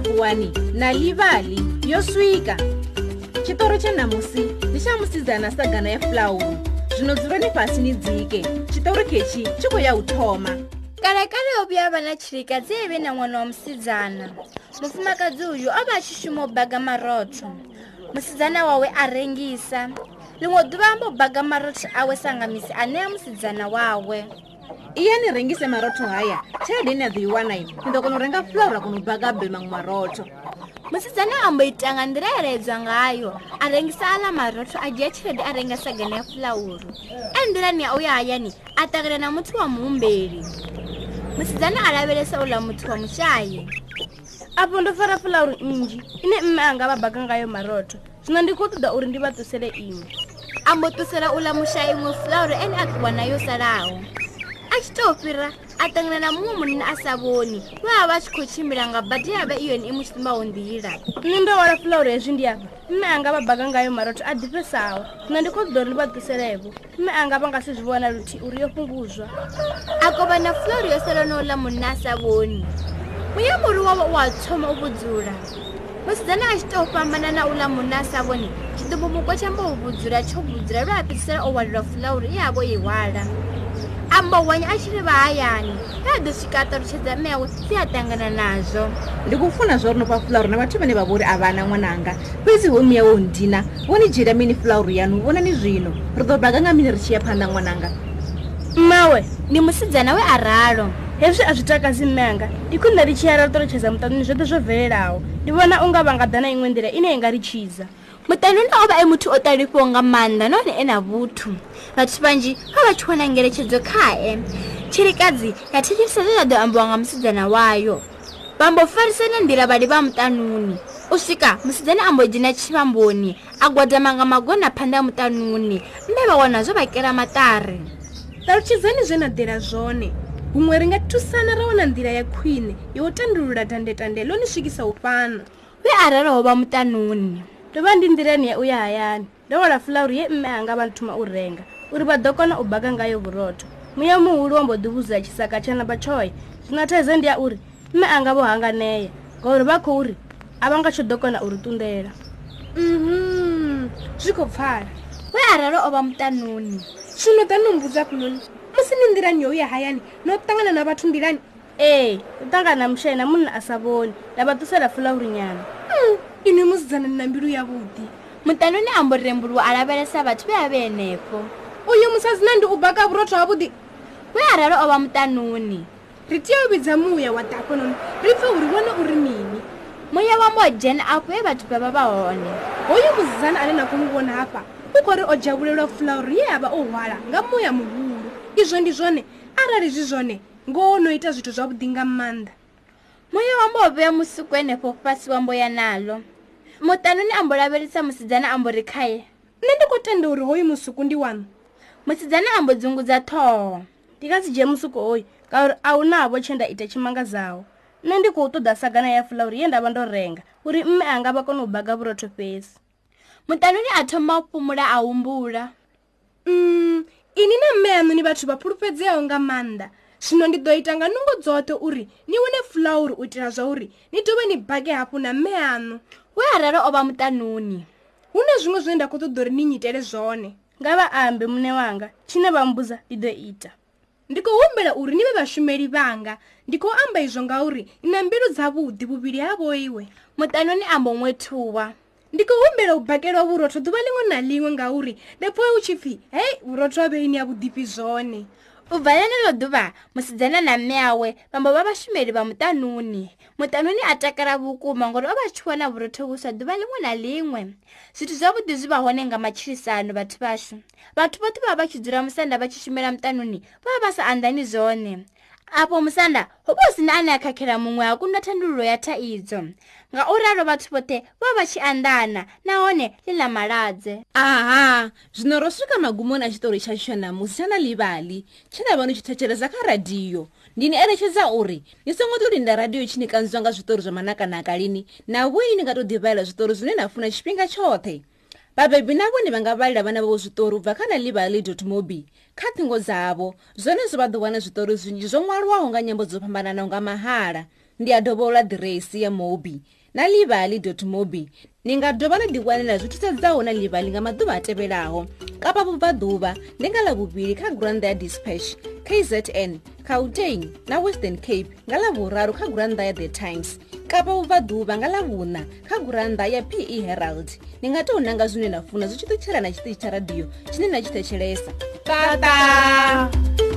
vuwani na livali yo swika. Xitori xa namusi ndi xa musidzana sagana ya fulauru zwino dzulani fhasi ni dzike. Xitori khetshi xi khou ya u thoma. Kalekale o vhuya vha na tshilikadzi e vhe na ṅwana wa musidzana. Mufumakadzi uyu o vha a tshi shuma u baga marotho. Musidzana wawe a rengisa. Ḽiṅwe ḓuvha amba u baga marotho awe sangamisi a ṋea musidzana wawe iya ni rengise marotho haya. Tshelede ine a ḓo i wanai ni ḓo kona u renga fulauru a kona u baga be maṅwe marotho musidzana ambo ita nga nḓila eledzwa ngayo. A rengisa aḽa marotho a dzhia tshelede a renga sagana ya fulauru e nḓilani ya u ya hayani a ṱangana na muthu wa muhumbeli musidzana a lavhelesa uḽa muthu wa mushayi afho ndo fara fulauru nnzhi ine mme anga vha baga ngayo marotho zwino ndi khou ṱoḓa uri ndi vha ṱusele iṅwe. Ambo ṱusela uḽa mushayi iṅwe fulauru ene a ṱuwa nayo salaho a tshi tou fhira a ṱangana na muṅwe munna a sa vhoni. Vha vha vha tshi khou tshimbila nga badi ya vha i yone i mu sumbaho nḓila. Nṋe ndo wala fulauru hezwi ndi afha mme anga vha baga ngayo marotho a ḓifhesaho zwino ndi khou ṱoḓa uri ndi vha ṱuselevo mme anga vha nga si zwi vhona luthihi uri yo fhunguzwa a kovha na fulauru yo sala na uḽa munna a sa vhoni. Muya muri wavha u a thoma u vhudzula. Musidzana a tshi tou fhambana na uḽa munna a sa vhoni tshiḓumbumuko tshambo u vhudzula tsho vhudzula lwa a fhedzisela o walelwa fulauru i yavho i hwala amba wanya a tshi ri vha hayani vha a ḓo swika a ṱalutshedza mewe si a ṱangana nazwo ndi khou funa zwa uri no fha fulauru na vhathu vhane vha vhori a vhana ṅwananga. Fhedzi ho miya wo ndina wo ni dzhiela mini fulauru yanu? Vhonani zwino. Ri ḓo baga nga mini ri tshi ya phanḓa ṅwananga? Mmawe ndi musidzana we a ralo. Hezwi a zwi takadzi mme anga ndi khwine ri tshi ya ra ṱalutshedza muṱanuni zwoṱhe zwo bvelelaho. Ndi vhona unga vha nga ḓa na iṅwe nḓila ine i nga ri tshidza muṱanuni o vha e muthu o ṱalifhiwa nga maanḓa nahone e na vhuthu. Vhathu vhanzhi vha vha tshi wana ngeletshedzo khae. Tshilikadzi ya thetshelesa zwe zwa ḓo ambiwa nga musidzana wayo. Vhambo farisana nḓila vhali vha muṱanuni. U swika musidzana ambo dzhena tshivhamboni a gwadama nga magona phanḓa ya muṱanuni. Mme vha wana zwo vha kela maṱari. Ṱalutshedzani zwe na ḓela zwone. Huṅwe ri nga thusana ra wana nḓila ya khwine yo u tandulula tandetande ḽo ni swikisa u fhano we a raloho vha muṱanuni ndo vha ndi nḓilani ya u ya hayani. Ndo wala fulauru ye mme anga vha thoma u renga. Uri vha ḓo kona u baga ngayo vhurotho. Muya muhulu wa mbo ḓi vhudzula tshisaka tsha namba tshoyo zwino thaidzo ndi ya uri mme anga vho hanganea ngauri vha khou ri a vha nga tsho ḓo kona u ri ṱunḓela. Mhm zwi khou pfala we a ralo o vha muṱanuni zwino ḓa no mbudza fhunoni musi ni nḓilani yo u ya hayani no ṱangana na vhathu nḓilani. Ee u ṱangana na mushayi na munna a sa vhoni nda vha ṱusela fulauru nyana ini musidzana na mbilu yavhuḓi muṱanuni ambo rembuluwa a lavhelesa vhathu vhe a vhe henefho. Uyu musadzina ndi u baka vhurotho havhuḓi we a ralo o vha muṱanuni ri tea u vhidza muya wa ḓafhanoni ri pfe uri vhone uri mini. Muya wa mbo dzhena afho he vhathu vha vha vha hone. Hoyu musidzana ane na khou muvhona hafha u khou ri o dzhavhulelwa fulauru ye a vha o hwala nga muya muhulu. Izwo ndi zwone. Arali zwi zwone ngoho no ita zwithu zwavhuḓi nga maanḓa. Muya wa mbo vhea musuku henefho fhasi wa mbo ya naḽo muṱanuni ambo lavhelesa musidzana ambo ri khaye. Nṋe ndi khou tenda uri hoyu musuku ndi waṋu musidzana ambo dzungudza ṱhoho. Ndi nga si dzhie musuku hoyu ngauri a hu navho tshe nda ita tshimangazaho nṋe ndi khou ṱoḓa sagana ya fulauru ye nda vha ndo renga uri mme anga vha kone u baga vhurotho fhesi muṱanuni a thoma u fhumula a humbula. Mm, ini na mme aṋu ni vhathu vha pfulufhedzeaho nga maanḓa. Zwino ndi ḓo ita nga nungo dzoṱhe uri ni wane fulauru u itela zwa uri ni dovhe ni bage hafhu na mme aṋu we a ralo o vha muṱanuni hu na zwiṅwe zwine nda khou ṱoḓa uri ni nyitele zwone? Nga vha ambe mune wanga tshine vha mbuza ndi ḓo ita. Ndi khou humbela uri ni vhe vhashumeli vhanga. Ndi khou amba izwo ngauri ni na mbilu dzavhuḓi vhuvhili havho iwe. Muṱanuni ambo ṅwethuwa ndi khou humbela u bakelwa vhurotho ḓuvha ḽiṅwe na ḽiṅwe ngauri ndo pfha hu tshi pfhi hei vhurotho ha vheini ya vhuḓifhi zwone u bva ḽeneḽo ḓuvha musidzana na mme awe vhambo vha vhashumeli vha muṱanuni muṱanuni a takala vhukuma ngori o vha tshi wana vhurotho vhuswa ḓuvha ḽiṅwe na ḽiṅwe zwithu zwavhuḓi zwi vha hone nga matshilisano vhathu vhashu. Vhathu vhoṱhe vha vha tshi dzula musanda vha tshi shumela muṱanuni vha vha vha sa anḓani zwone afho musanda hu vha hu si na ane a khakhela muṅwe ha kunda thandululo ya thaidzo. Nga u ralo vhathu vhoṱhe vha vha tshi anḓana nahone ḽi ḽa maladze aha zwino ro swika magumoni a tshashu tsha namusi tsha na livali tshe na vha ni tshi thetshelesa kha radiyo ndi ni eletshedza uri ni songo tou linda radiyo tshi ni kanziwa nga zwitori zwa manakanaka lini? Na vhoi ni nga tou ḓivhalela zwitori zwine na funa tshifhinga tshoṱhe vhabebi na vhone vha nga vhalela vhana vhavho zwiṱori u bva kha na livali mobi kha ṱhingo dzavho. Zwone zwo vha ḓo wana zwiṱori zwinzhi zwo ṅwaliwaho nga nyambo dzo fhambananaho nga mahala. Ndi a dovhola ḓiresi ya mobi. Na livali mobi ni nga dovha na ḓiwanela zwi thusedzaho na livali nga maḓuvha a tevhelaho. Kapa vhubvaḓuvha ndi nga ḽavhuvhili kha gurannḓa ya dispatch kzn gauteng na western cape nga ḽavhuraru kha gurannḓa ya the times kapa vhubvaḓuvha nga ḽavhuṋa kha gurannḓa ya pe herald. Ni nga tou nanga zwine na funa zwi tshi ṱutshela na tshiṱitshi tsha radio tshine na tshi thetshelesa. Tata